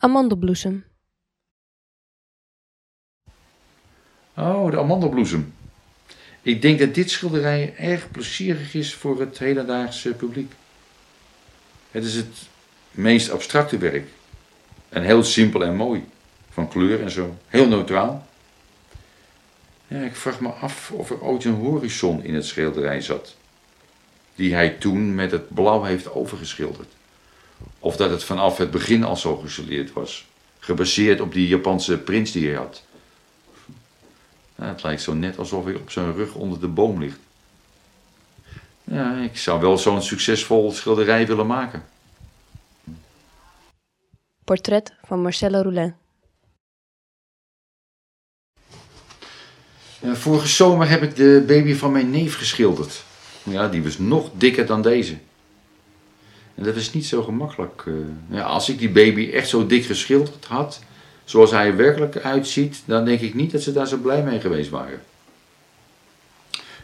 Amandelbloesem. Oh, de amandelbloesem. Ik denk dat dit schilderij erg plezierig is voor het hedendaagse publiek. Het is het meest abstracte werk. En heel simpel en mooi. Van kleur en zo. Heel neutraal. Ja, ik vraag me af of er ooit een horizon in het schilderij zat. Die hij toen met het blauw heeft overgeschilderd. Of dat het vanaf het begin al zo gestilleerd was. Gebaseerd op die Japanse prins die hij had. Ja, het lijkt zo net alsof hij op zijn rug onder de boom ligt. Ja, ik zou wel zo'n succesvol schilderij willen maken. Portret van Marcelo Roulin. Vorige zomer heb ik de baby van mijn neef geschilderd. Ja, die was nog dikker dan deze. En dat is niet zo gemakkelijk. eh. Ja, als ik die baby echt zo dik geschilderd had, zoals hij er werkelijk uitziet, dan denk ik niet dat ze daar zo blij mee geweest waren.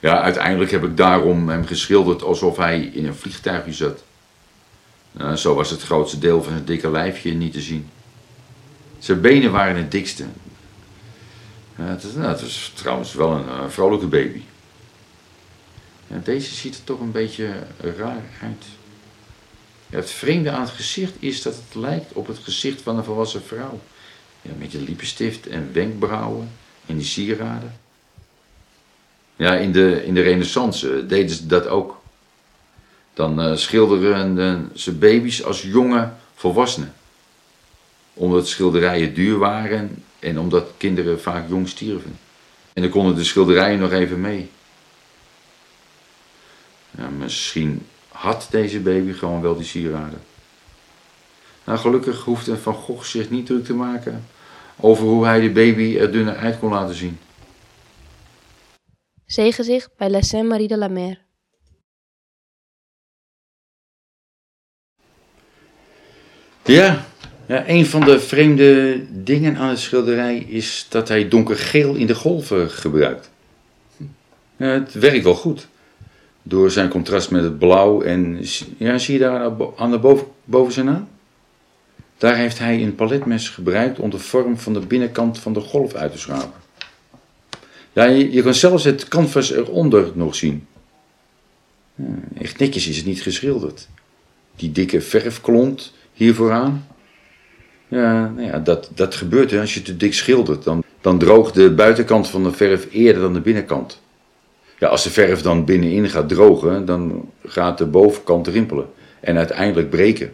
Ja, uiteindelijk heb ik daarom hem geschilderd alsof hij in een vliegtuigje zat. Nou, zo was het grootste deel van het dikke lijfje niet te zien. Zijn benen waren het dikste. Ja, het, is, nou, het is trouwens wel een eh, vrolijke baby. Ja, deze ziet er toch een beetje raar uit. Het vreemde aan het gezicht is dat het lijkt op het gezicht van een volwassen vrouw. Ja, met je lippenstift en wenkbrauwen en die sieraden. Ja, in de, in de renaissance deden ze dat ook. Dan schilderen eh, ze baby's als jonge volwassenen. Omdat schilderijen duur waren en omdat kinderen vaak jong stierven. En dan konden de schilderijen nog even mee. Ja, misschien had deze baby gewoon wel die sieraden. Nou, gelukkig hoefde Van Gogh zich niet druk te maken over hoe hij de baby er dunner uit kon laten zien. Zeegezicht bij La Sainte-Marie de la Mer. Ja, ja, een van de vreemde dingen aan het schilderij is dat hij donkergeel in de golven gebruikt. Ja, het werkt wel goed. Door zijn contrast met het blauw en ja, zie je daar aan de boven, boven zijn naam? Daar heeft hij een paletmes gebruikt om de vorm van de binnenkant van de golf uit te schrapen. Ja, je, kan zelfs het canvas eronder nog zien. Echt netjes is het niet geschilderd. Die dikke verfklont hier vooraan. Ja, nou ja dat, dat gebeurt hè. als je te dik schildert. Dan, dan droogt de buitenkant van de verf eerder dan de binnenkant. Ja, als de verf dan binnenin gaat drogen, dan gaat de bovenkant rimpelen. En uiteindelijk breken.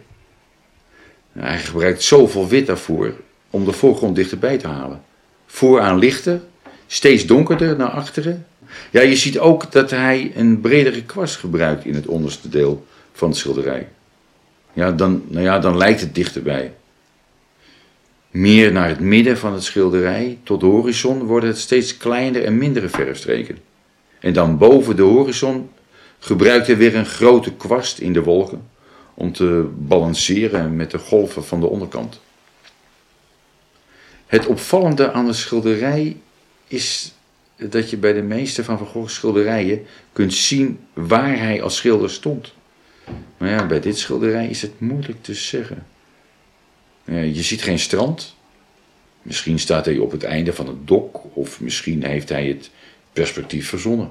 Hij gebruikt zoveel wit daarvoor om de voorgrond dichterbij te halen. Vooraan lichter, steeds donkerder naar achteren. Ja, je ziet ook dat hij een bredere kwast gebruikt in het onderste deel van het schilderij. Ja, dan, nou ja, dan lijkt het dichterbij. Meer naar het midden van het schilderij, tot de horizon, worden het steeds kleinere en mindere verfstreken. En dan boven de horizon gebruikt hij weer een grote kwast in de wolken om te balanceren met de golven van de onderkant. Het opvallende aan de schilderij is dat je bij de meeste van Van Gogh's schilderijen kunt zien waar hij als schilder stond. Maar ja, bij dit schilderij is het moeilijk te zeggen. Je ziet geen strand. Misschien staat hij op het einde van het dok, of misschien heeft hij het perspectief verzonnen.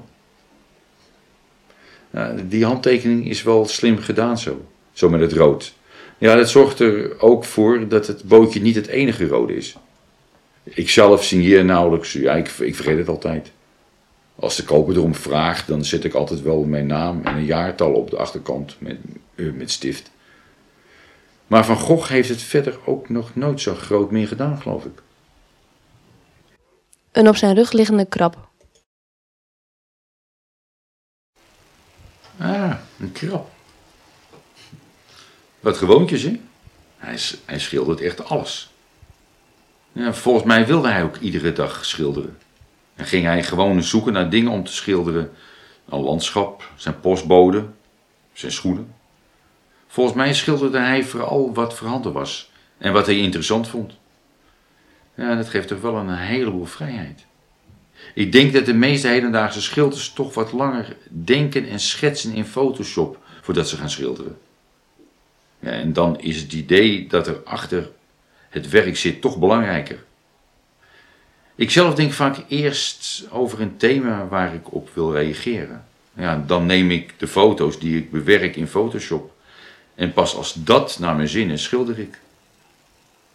Ja, die handtekening is wel slim gedaan zo, zo met het rood. Ja, dat zorgt er ook voor dat het bootje niet het enige rode is. Ik zelf signeer nauwelijks, ja, ik, ik vergeet het altijd. Als de koper erom vraagt, dan zet ik altijd wel mijn naam en een jaartal op de achterkant met, uh, met stift. Maar Van Gogh heeft het verder ook nog nooit zo groot meer gedaan, geloof ik. Een op zijn rug liggende krab. Ah, een krab. Wat gewoontjes, hè? Hij, hij schildert echt alles. Ja, volgens mij wilde hij ook iedere dag schilderen. En ging hij gewoon zoeken naar dingen om te schilderen. Een landschap, zijn postbode, zijn schoenen. Volgens mij schilderde hij vooral wat voorhanden was en wat hij interessant vond. Ja, dat geeft toch wel een heleboel vrijheid. Ik denk dat de meeste hedendaagse schilders toch wat langer denken en schetsen in Photoshop voordat ze gaan schilderen. Ja, en dan is het idee dat er achter het werk zit toch belangrijker. Ik zelf denk vaak eerst over een thema waar ik op wil reageren. Ja, dan neem ik de foto's die ik bewerk in Photoshop en pas als dat naar mijn zin is, schilder ik.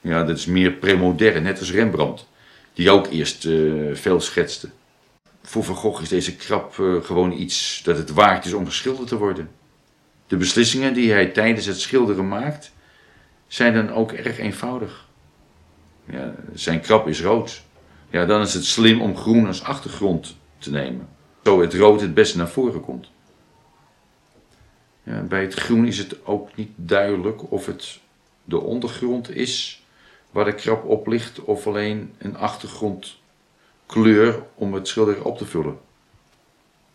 Ja, dat is meer premodern, net als Rembrandt, die ook eerst uh, veel schetste. Voor Van Gogh is deze krap uh, gewoon iets dat het waard is om geschilderd te worden. De beslissingen die hij tijdens het schilderen maakt, zijn dan ook erg eenvoudig. Ja, zijn krap is rood. Ja, dan is het slim om groen als achtergrond te nemen. Zo het rood het beste naar voren komt. Ja, bij het groen is het ook niet duidelijk of het de ondergrond is waar de krap op ligt of alleen een achtergrondkleur om het schilder op te vullen.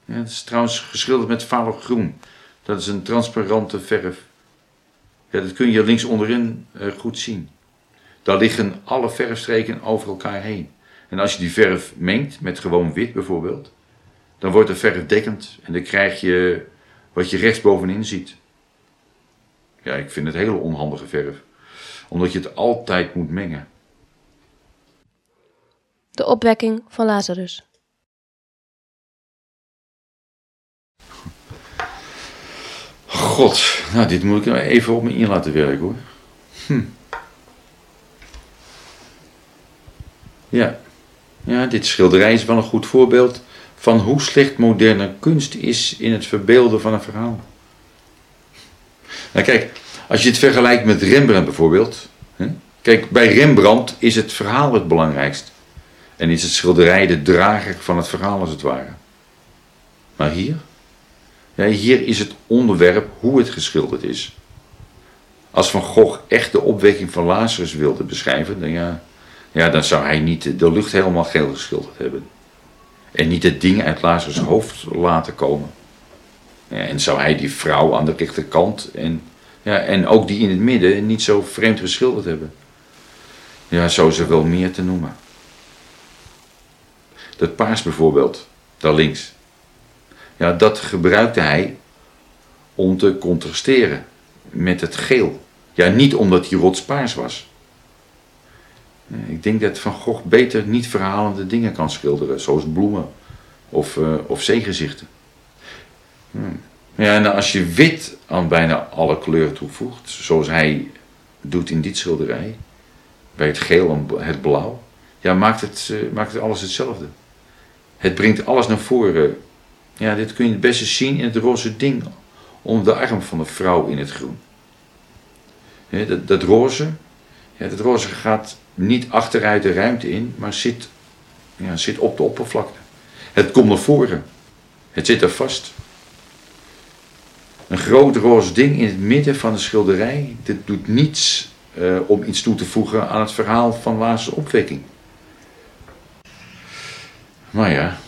Ja, het is trouwens geschilderd met groen. Dat is een transparante verf. Ja, dat kun je links onderin uh, goed zien. Daar liggen alle verfstreken over elkaar heen. En als je die verf mengt met gewoon wit bijvoorbeeld, dan wordt de verf dekkend en dan krijg je wat je rechtsbovenin ziet. Ja, ik vind het hele onhandige verf, omdat je het altijd moet mengen. De opwekking van Lazarus. God, nou dit moet ik nou even op me in laten werken hoor. Hm. Ja. ja, dit schilderij is wel een goed voorbeeld van hoe slecht moderne kunst is in het verbeelden van een verhaal. Nou kijk, als je het vergelijkt met Rembrandt bijvoorbeeld. Hè? Kijk, bij Rembrandt is het verhaal het belangrijkst. En is het schilderij de drager van het verhaal als het ware. Maar hier? Ja, hier is het onderwerp hoe het geschilderd is. Als Van Gogh echt de opwekking van Lazarus wilde beschrijven, dan, ja, ja, dan zou hij niet de lucht helemaal geel geschilderd hebben. En niet het ding uit Lazarus hoofd laten komen. Ja, en zou hij die vrouw aan de rechterkant en, ja, en ook die in het midden niet zo vreemd geschilderd hebben. Ja, zo is er wel meer te noemen. Dat paars bijvoorbeeld, daar links. Ja, dat gebruikte hij om te contrasteren met het geel. Ja, niet omdat die rots paars was. Ik denk dat Van Gogh beter niet verhalende dingen kan schilderen, zoals bloemen of, uh, of zeegezichten. Ja, en als je wit aan bijna alle kleuren toevoegt, zoals hij doet in dit schilderij, bij het geel en het blauw, ja, maakt het, uh, maakt het alles hetzelfde. Het brengt alles naar voren. Ja, dit kun je het beste zien in het roze ding om de arm van de vrouw in het groen. Dat, dat roze, ja, dat roze gaat niet achteruit de ruimte in, maar zit, ja, zit op de oppervlakte. Het komt naar voren. Het zit er vast. Een groot roze ding in het midden van de schilderij. Dit doet niets uh, om iets toe te voegen aan het verhaal van Lazarus' opwekking. Maar ja,